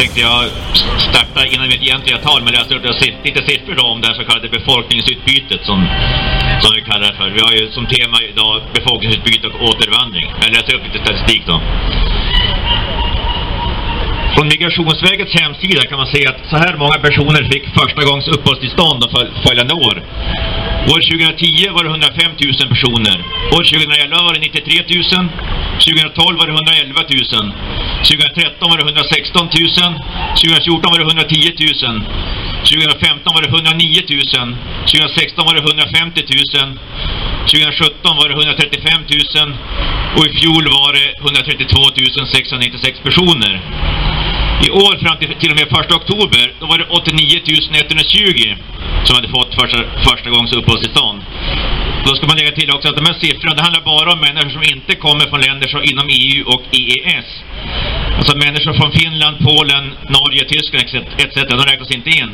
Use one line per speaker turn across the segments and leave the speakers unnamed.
tänkte jag starta innan mitt egentliga tal med att läsa upp lite siffror då om det här så kallade befolkningsutbytet som, som vi kallar det för. Vi har ju som tema idag befolkningsutbyte och återvandring. Jag läser upp lite statistik då. Från Migrationsverkets hemsida kan man se att så här många personer fick första gångs uppehållstillstånd följande år. År 2010 var det 105 000 personer. År 2011 var det 93 000. 2012 var det 111 000. 2013 var det 116 000. 2014 var det 110 000. 2015 var det 109 000. 2016 var det 150 000. 2017 var det 135 000 och i fjol var det 132 696 personer. I år fram till, till och med 1 oktober, då var det 89 120 som hade fått första, första gångs uppehållstillstånd. Då ska man lägga till också att de här siffrorna, det handlar bara om människor som inte kommer från länder som inom EU och EES. Alltså människor från Finland, Polen, Norge, Tyskland etc. De räknas inte in.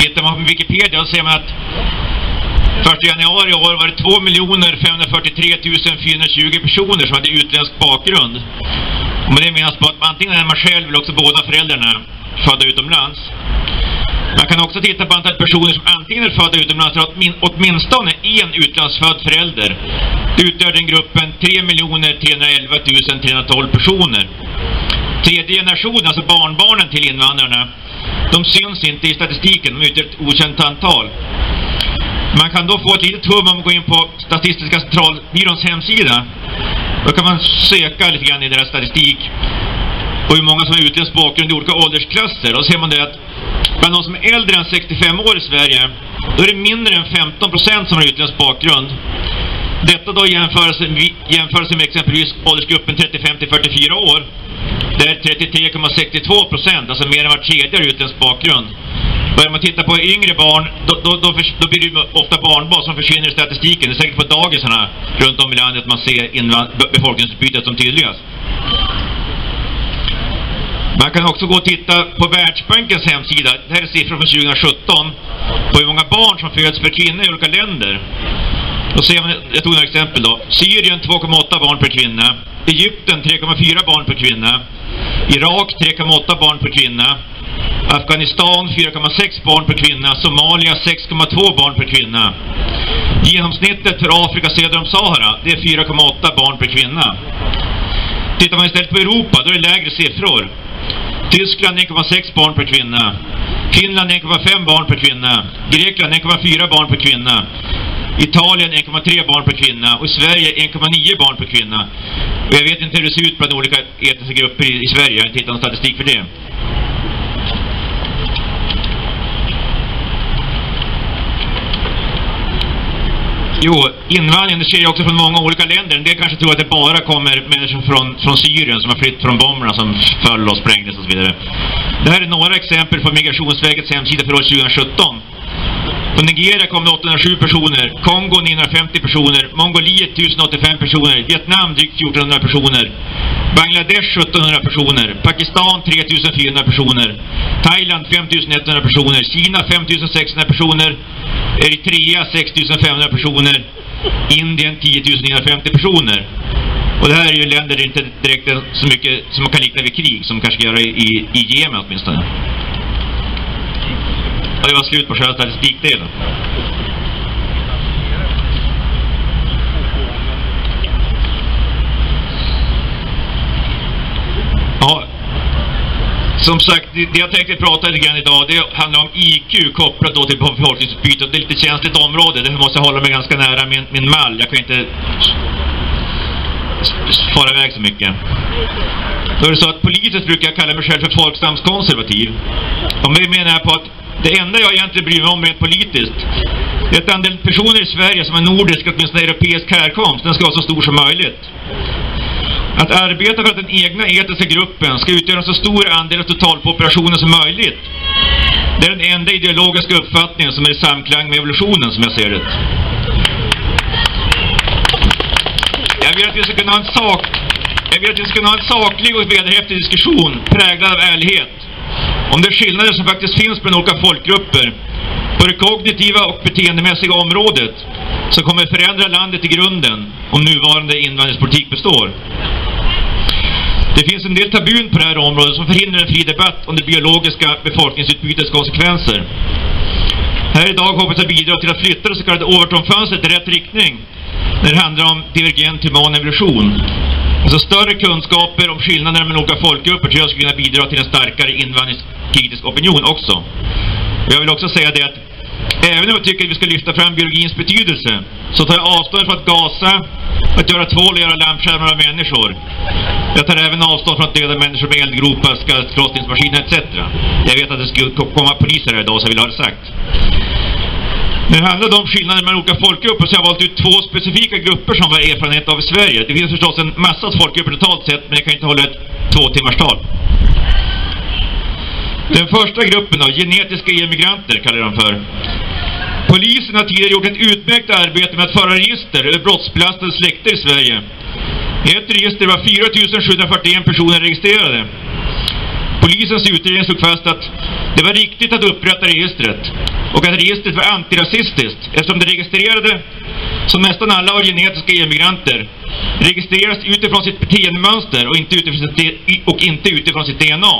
Tittar man på Wikipedia så ser man att 1 januari i år var det 2 543 420 personer som hade utländsk bakgrund. Och med det menas på att antingen är man själv eller också båda föräldrarna födda utomlands. Man kan också titta på antalet personer som antingen är födda utomlands eller åtminstone en utlandsfödd förälder. Det utgör den gruppen 3 311 312 personer. Tredje generationen, alltså barnbarnen till invandrarna, de syns inte i statistiken, de utgör ett okänt antal. Man kan då få ett litet hum om man går in på Statistiska centralbyråns hemsida. Då kan man söka lite grann i deras statistik och hur många som har utländsk bakgrund i olika åldersklasser. Då ser man det att bland de som är äldre än 65 år i Sverige, då är det mindre än 15 procent som har utländsk bakgrund. Detta då jämförelse, jämförelse med exempelvis åldersgruppen 35 till 44 år. Där 33,62 procent, alltså mer än var tredje har utländsk bakgrund. Börjar man titta på yngre barn, då, då, då, då blir det ofta barnbarn som försvinner i statistiken. Det är säkert på dagisarna runt om i landet man ser befolkningsutbytet som tydligast. Man kan också gå och titta på Världsbankens hemsida. Det här är siffror från 2017. På hur många barn som föds per kvinna i olika länder. Då ser man, jag tog några exempel då. Syrien 2,8 barn per kvinna. Egypten 3,4 barn per kvinna. Irak 3,8 barn per kvinna. Afghanistan 4,6 barn per kvinna. Somalia 6,2 barn per kvinna. Genomsnittet för Afrika söder om Sahara, det är 4,8 barn per kvinna. Tittar man istället på Europa, då är det lägre siffror. Tyskland 1,6 barn per kvinna. Finland 1,5 barn per kvinna. Grekland 1,4 barn per kvinna. Italien 1,3 barn per kvinna och i Sverige 1,9 barn per kvinna. Och jag vet inte hur det ser ut bland olika etniska grupper i, i Sverige, jag har inte hittat någon statistik för det. Jo, invandringen sker ju också från många olika länder. En del kanske tror att det bara kommer människor från, från Syrien som har flytt från bomberna som föll och sprängdes och så vidare. Det här är några exempel från Migrationsverkets hemsida för år 2017. Från Nigeria kom det 807 personer, Kongo 950 personer, Mongoliet 1085 personer, Vietnam drygt 1400 personer, Bangladesh 1700 personer, Pakistan 3400 personer, Thailand 5100 personer, Kina 5600 personer, Eritrea 6500 personer, Indien 10 950 personer. Och det här är ju länder där det inte direkt är så mycket som man kan likna vid krig som man kanske kan göra i, i Jemen åtminstone. Och det var slut på själva statistikdelen. Ja, som sagt, det jag tänkte prata lite grann idag, det handlar om IQ kopplat då till befolkningsutbyte. Det är lite känsligt område, därför måste jag hålla mig ganska nära min, min mall. Jag kan inte fara iväg så mycket. Då är det så att politiskt brukar jag kalla mig själv för folkstamskonservativ. Och det menar jag på att det enda jag egentligen bryr mig om rent politiskt, det är att andel personer i Sverige som är nordisk, åtminstone europeisk härkomst, den ska vara så stor som möjligt. Att arbeta för att den egna etniska gruppen ska utgöra en så stor andel av totalpopulationen som möjligt. Det är den enda ideologiska uppfattningen som är i samklang med evolutionen, som jag ser det. Jag vill att vi ska kunna ha en sak... Jag vill att vi ska kunna ha en saklig och vederhäftig diskussion präglad av ärlighet. Om de skillnader som faktiskt finns mellan olika folkgrupper på det kognitiva och beteendemässiga området som kommer förändra landet i grunden om nuvarande invandringspolitik består. Det finns en del tabun på det här området som förhindrar en fri debatt om det biologiska befolkningsutbytets konsekvenser. Här idag hoppas jag bidra till att flytta det så kallade Overton-fönstret i rätt riktning när det handlar om divergent human evolution. Alltså större kunskaper om skillnaderna mellan olika folkgrupper tror jag skulle kunna bidra till en starkare invandringskritisk opinion också. Jag vill också säga det att även om jag tycker att vi ska lyfta fram biologins betydelse så tar jag avstånd från att gasa, att göra tvål och göra lampskärmar av människor. Jag tar även avstånd från att döda människor med eldgropar, krossningsmaskiner etc. Jag vet att det skulle komma poliser här idag så jag vill ha det sagt. När det handlar om skillnader mellan olika folkgrupper så har jag valt ut två specifika grupper som har erfarenhet av i Sverige. Det finns förstås en massa folkgrupper totalt sett, men jag kan inte hålla ett två timmars tal. Den första gruppen då, genetiska emigranter kallar jag dem för. Polisen har tidigare gjort ett utmärkt arbete med att föra register över brottsbelastade släkter i Sverige. I ett register var 4741 personer registrerade. Polisens utredning slog fast att det var riktigt att upprätta registret och att registret var antirasistiskt eftersom det registrerade, som nästan alla var genetiska emigranter, registreras utifrån sitt beteendemönster och inte utifrån sitt, och inte utifrån sitt DNA.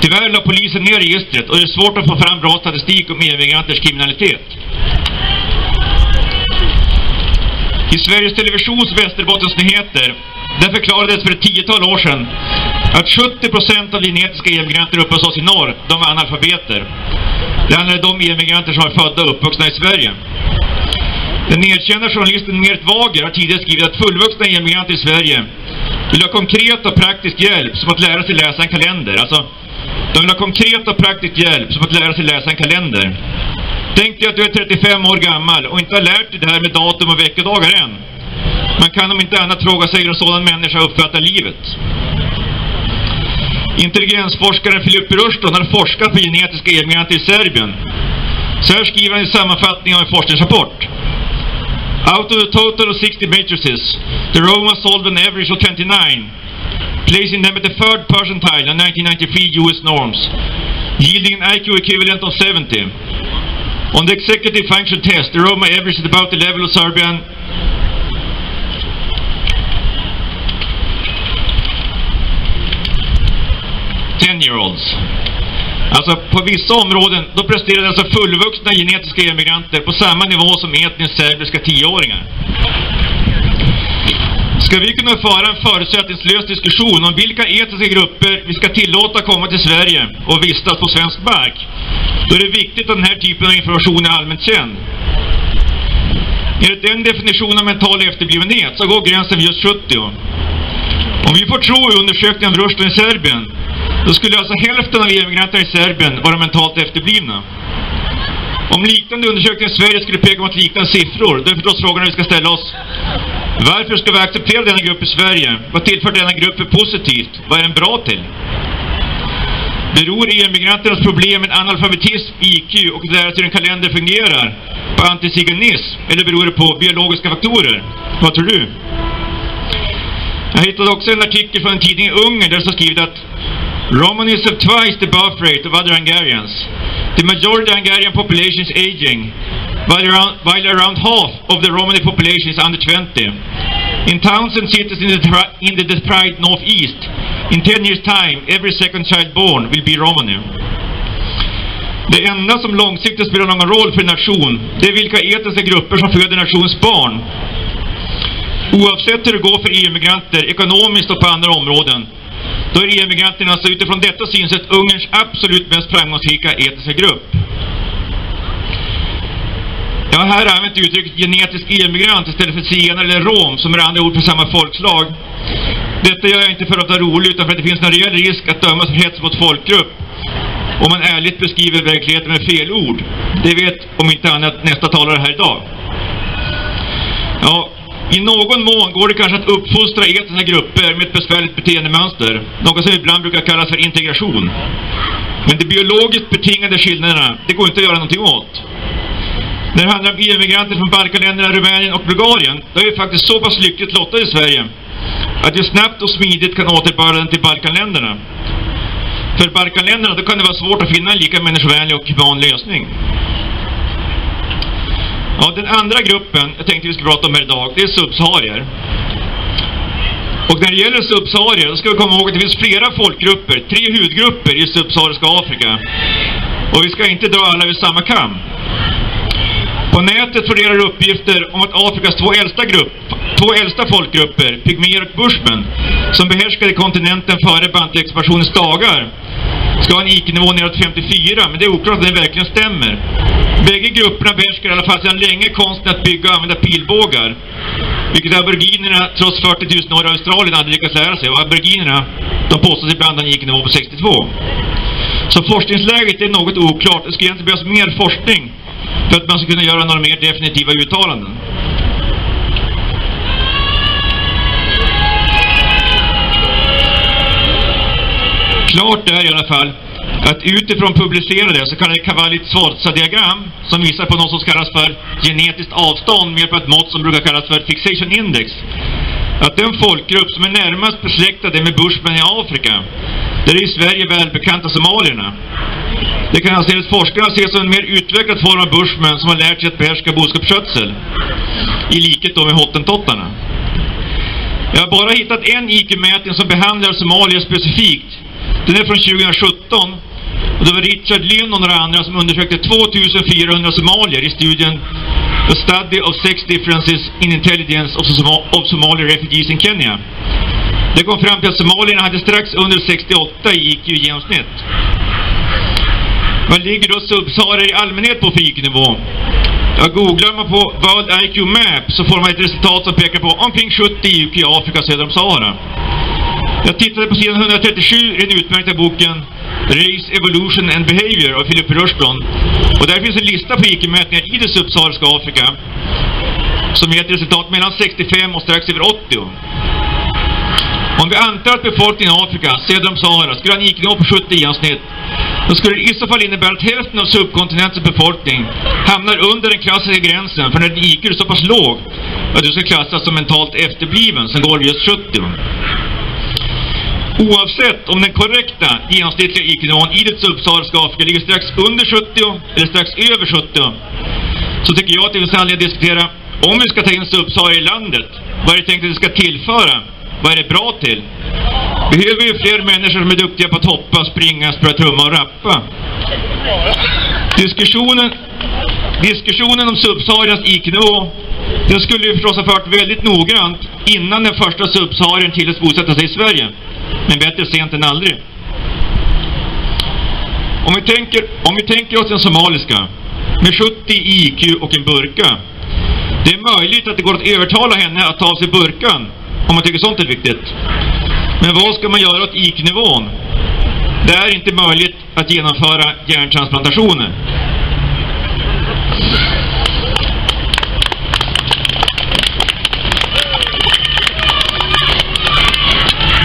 Tyvärr la polisen ner registret och det är svårt att få fram bra statistik om emigranters kriminalitet. I Sveriges Televisions Västerbottensnyheter där förklarades för ett tiotal år sedan att 70% av genetiska emigranter uppe hos oss i norr, de var analfabeter. Det handlar om de emigranter som är födda och uppvuxna i Sverige. Den nedkända journalisten Merit Wager har tidigare skrivit att fullvuxna emigranter i Sverige vill ha konkret och praktisk hjälp som att lära sig läsa en kalender. Alltså, de vill ha konkret och praktisk hjälp som att lära sig läsa en kalender. Tänk dig att du är 35 år gammal och inte har lärt dig det här med datum och veckodagar än. Man kan om inte annat fråga sig hur en sådan människa uppfattar livet. Intelligensforskaren Filip Rushton har forskat på genetiska emigranter i Serbien. Så här skriver han i sammanfattningen av en forskningsrapport. Out of the total of 60 matrices, the Roma solved an average of 29, placing them at the third percentile of 1993 US norms, yielding an IQ equivalent of 70. On the executive function test, the Roma average is about the level of Serbian 10-year-olds. Alltså på vissa områden, då presterade alltså fullvuxna genetiska emigranter på samma nivå som etniskt serbiska tioåringar. Ska vi kunna föra en förutsättningslös diskussion om vilka etiska grupper vi ska tillåta komma till Sverige och vistas på svensk mark, då är det viktigt att den här typen av information är allmänt känd. Enligt den definitionen av mental efterblivenhet så går gränsen vid just 70. Om vi får tro i undersökningen av Rushdie i Serbien då skulle alltså hälften av emigranterna i Serbien vara mentalt efterblivna. Om liknande undersökningar i Sverige skulle peka mot liknande siffror, då är förstås frågan vi ska ställa oss. Varför ska vi acceptera denna grupp i Sverige? Vad tillför denna grupp för positivt? Vad är den bra till? Beror emigranternas problem med analfabetism, IQ och deras hur en kalender fungerar på antiziganism? Eller beror det på biologiska faktorer? Vad tror du? Jag hittade också en artikel från en tidning i Ungern där det står skrivit att Romanians have twice the birth rate of other Hungarians. The majority of Hungarian population is aging, while around, while around half of the Romani population is under 20. In towns and cities in the, in the deprived northeast, in 10 years time, every second child born will be Romani. Det enda som långsiktigt spelar någon roll för en nation, det är vilka etniska grupper som föder nationens barn. Oavsett hur det går för EU-migranter, ekonomiskt och på andra områden, då är emigranterna alltså utifrån detta synsätt Ungerns absolut mest framgångsrika etniska grupp. Jag har här använt uttrycket genetisk EU-migrant istället för zigenare eller rom som är andra ord för samma folkslag. Detta gör jag inte för att vara rolig utan för att det finns en rejäl risk att dömas för hets mot folkgrupp om man ärligt beskriver verkligheten med fel ord. Det vet om inte annat nästa talare här idag. Ja, i någon mån går det kanske att uppfostra etniska grupper med ett besvärligt beteendemönster. Något som ibland brukar kallas för integration. Men de biologiskt betingade skillnaderna, det går inte att göra någonting åt. När det handlar om EU-migranter från Balkanländerna, Rumänien och Bulgarien, då är vi faktiskt så pass lyckligt lottade i Sverige att vi snabbt och smidigt kan återbörda den till Balkanländerna. För Balkanländerna, då kan det vara svårt att finna en lika människovänlig och human lösning. Ja, den andra gruppen jag tänkte vi skulle prata om här idag, det är subsaharier. Och när det gäller subsaharier, då ska vi komma ihåg att det finns flera folkgrupper, tre hudgrupper i subsahariska Afrika. Och vi ska inte dra alla vid samma kam. På nätet florerar uppgifter om att Afrikas två äldsta, grupp, två äldsta folkgrupper, pygméer och bushmen, som behärskade kontinenten före bantuexpansionens dagar, ska ha en IQ-nivå neråt 54, men det är oklart om det verkligen stämmer. Bägge grupperna behärskar i alla fall sedan länge konsten att bygga och använda pilbågar. Vilket aboriginerna, trots 40 000 år i Australien, aldrig lyckats lära sig. Och aboriginerna, de påstås ibland ha en IQ-nivå på 62. Så forskningsläget är något oklart. Det skulle egentligen behövas mer forskning för att man ska kunna göra några mer definitiva uttalanden. Klart är i alla fall att utifrån publicerade så kallade Cavalli-Sforza-diagram som visar på något som kallas för genetiskt avstånd med hjälp av ett mått som brukar kallas för fixation index. Att den folkgrupp som är närmast besläktade med bushman i Afrika, Där är i Sverige välbekanta somalierna. Det kan alltså enligt forskarna ses som en mer utvecklad form av bushman som har lärt sig att behärska boskapsskötsel. I likhet då med hottentottarna. Jag har bara hittat en IQ-mätning som behandlar Somalia specifikt. Den är från 2017 och det var Richard Lynn och några andra som undersökte 2400 somalier i studien A Study of Sex Differences in Intelligence of, Som of Somali Refugees in Kenya. Det kom fram till att somalierna hade strax under 68 i IQ i genomsnitt. Vad ligger då Subsahara i allmänhet på för IQ-nivå? Ja, googlar man på World IQ Map så får man ett resultat som pekar på omkring 70 IQ i Afrika söder om Sahara. Jag tittade på sidan 137 i den utmärkta boken Race, Evolution and Behavior av Philip Rushbron. Och där finns en lista på IQ-mätningar i det subsahariska Afrika som ger ett resultat mellan 65 och strax över 80. Om vi antar att befolkningen i Afrika, söder om Sahara, skulle ha en IQ-nivå på 70 i genomsnitt, då skulle det i så fall innebära att hälften av subkontinentens befolkning hamnar under den klassiska gränsen för när din IQ är så pass låg att du ska klassas som mentalt efterbliven som går just 70. Oavsett om den korrekta genomsnittliga IQ-nivån i det subsahariska Afrika ligger strax under 70 eller strax över 70 så tycker jag att det finns anledning att diskutera om vi ska ta in subsaharier i landet, vad är det tänkt att det ska tillföra? Vad är det bra till? Behöver vi fler människor som är duktiga på att hoppa, springa, spela trumma och rappa? Diskussionen, diskussionen om subsahariens IQ-nivå den skulle ju förstås ha fört väldigt noggrant innan den första subsaharien tilläts bosätta sig i Sverige. Men bättre sent än aldrig. Om vi tänker, om vi tänker oss den somaliska med 70 IQ och en burka. Det är möjligt att det går att övertala henne att ta av sig burkan om man tycker sånt är viktigt. Men vad ska man göra åt IQ-nivån? Det är inte möjligt att genomföra hjärntransplantationer.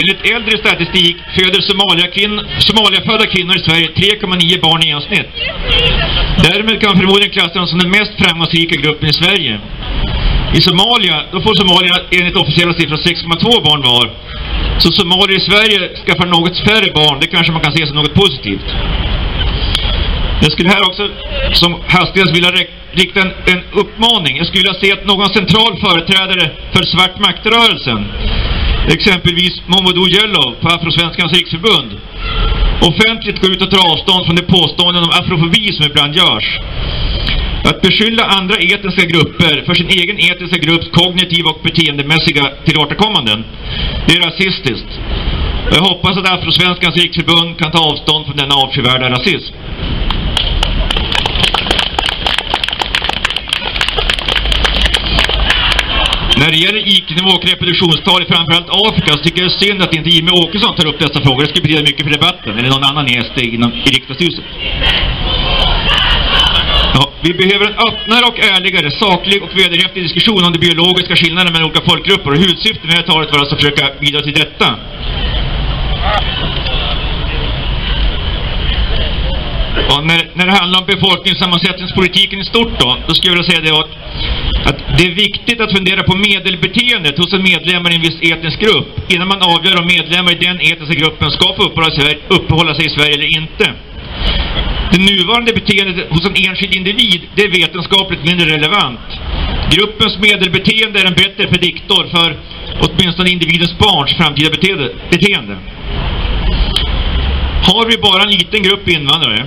Enligt äldre statistik föder Somalia Somaliafödda kvinnor i Sverige 3,9 barn i genomsnitt. Därmed kan man förmodligen klassa dem som den mest framgångsrika gruppen i Sverige. I Somalia, då får Somalia enligt officiella siffror 6,2 barn var. Så somalier i Sverige skaffar något färre barn, det kanske man kan se som något positivt. Jag skulle här också som hastigast vilja rikta en, en uppmaning. Jag skulle vilja se att någon central företrädare för svart maktrörelsen, exempelvis Momodou Jellow på Afrosvenskans riksförbund, offentligt går ut och tar avstånd från de påståenden om afrofobi som ibland görs. Att beskylla andra etniska grupper för sin egen etniska grupps kognitiva och beteendemässiga tillåterkommanden, det är rasistiskt. Jag hoppas att Afrosvenskans riksförbund kan ta avstånd från denna avskyvärda rasism. När det gäller IQ-nivå och reproduktionstal i framförallt Afrika så tycker jag det är synd att inte Jimmy Åkesson tar upp dessa frågor. Det skulle betyda mycket för debatten, eller någon annan i SD inom, i riksdagshuset. Ja, vi behöver en öppnare och ärligare, saklig och vederhäftig diskussion om de biologiska skillnaderna mellan olika folkgrupper. Och huvudsyftet med det här talet var alltså att försöka bidra till detta. Ja, när, när det handlar om befolkningssammansättningspolitiken i stort då, då skulle jag vilja säga det att, att det är viktigt att fundera på medelbeteendet hos en medlemmar i en viss etnisk grupp innan man avgör om medlemmar i den etniska gruppen ska få uppehålla sig, uppehålla sig i Sverige eller inte. Det nuvarande beteendet hos en enskild individ, det är vetenskapligt mindre relevant. Gruppens medelbeteende är en bättre prediktor för åtminstone individens barns framtida beteende. Har vi bara en liten grupp invandrare,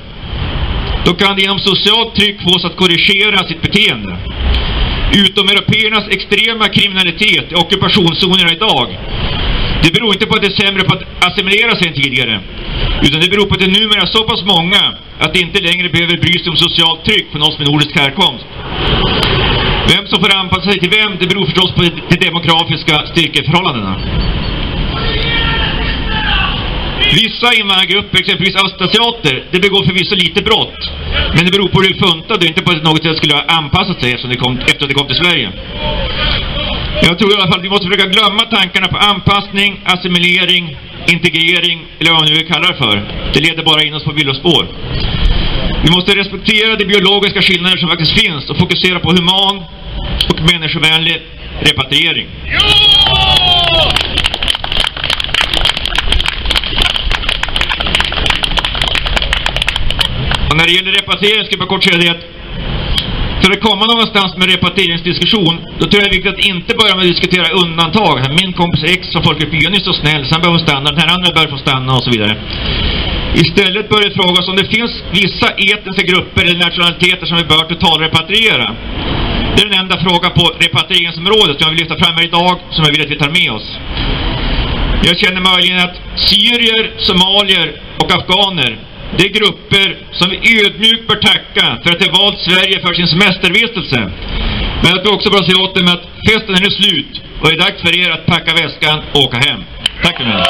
då kan det genom socialt tryck fås att korrigera sitt beteende. Utomeuropeernas extrema kriminalitet i ockupationszonerna idag, det beror inte på att det är sämre på att assimilera sig än tidigare, utan det beror på att det numera är så pass många att det inte längre behöver bry sig om socialt tryck från oss med nordisk härkomst. Vem som får anpassa sig till vem, det beror förstås på de demografiska styrkeförhållandena. Vissa invandrargrupper, exempelvis östasiater, det begår förvisso lite brott. Men det beror på hur det funtade och inte på att något sätt skulle ha anpassat sig eftersom det kom, efter att det kom till Sverige. Jag tror i alla fall att vi måste försöka glömma tankarna på anpassning, assimilering, integrering eller vad man nu vill kalla det för. Det leder bara in oss på villospår. Vi måste respektera de biologiska skillnader som faktiskt finns och fokusera på human och människovänlig repatriering. Och när det gäller repatriering ska jag bara kort säga det att Ska vi komma någonstans med repatrieringsdiskussion, då tror jag det är viktigt att inte börja med att diskutera undantag. Min kompis X från Folkrepubliken är så snäll, så han behöver stanna, den här andra bör få stanna och så vidare. Istället bör det frågas om det finns vissa etniska grupper eller nationaliteter som vi bör totalrepatriera. Det är den enda fråga på repatrieringsområdet som jag vill lyfta fram här idag, som jag vill att vi tar med oss. Jag känner möjligen att syrier, somalier och afghaner de grupper som vi ödmjukt bör tacka för att de valt Sverige för sin semestervistelse. Men att vi också bör säga åt dem att festen är nu slut och det är dags för er att packa väskan och åka hem. Tack för mig.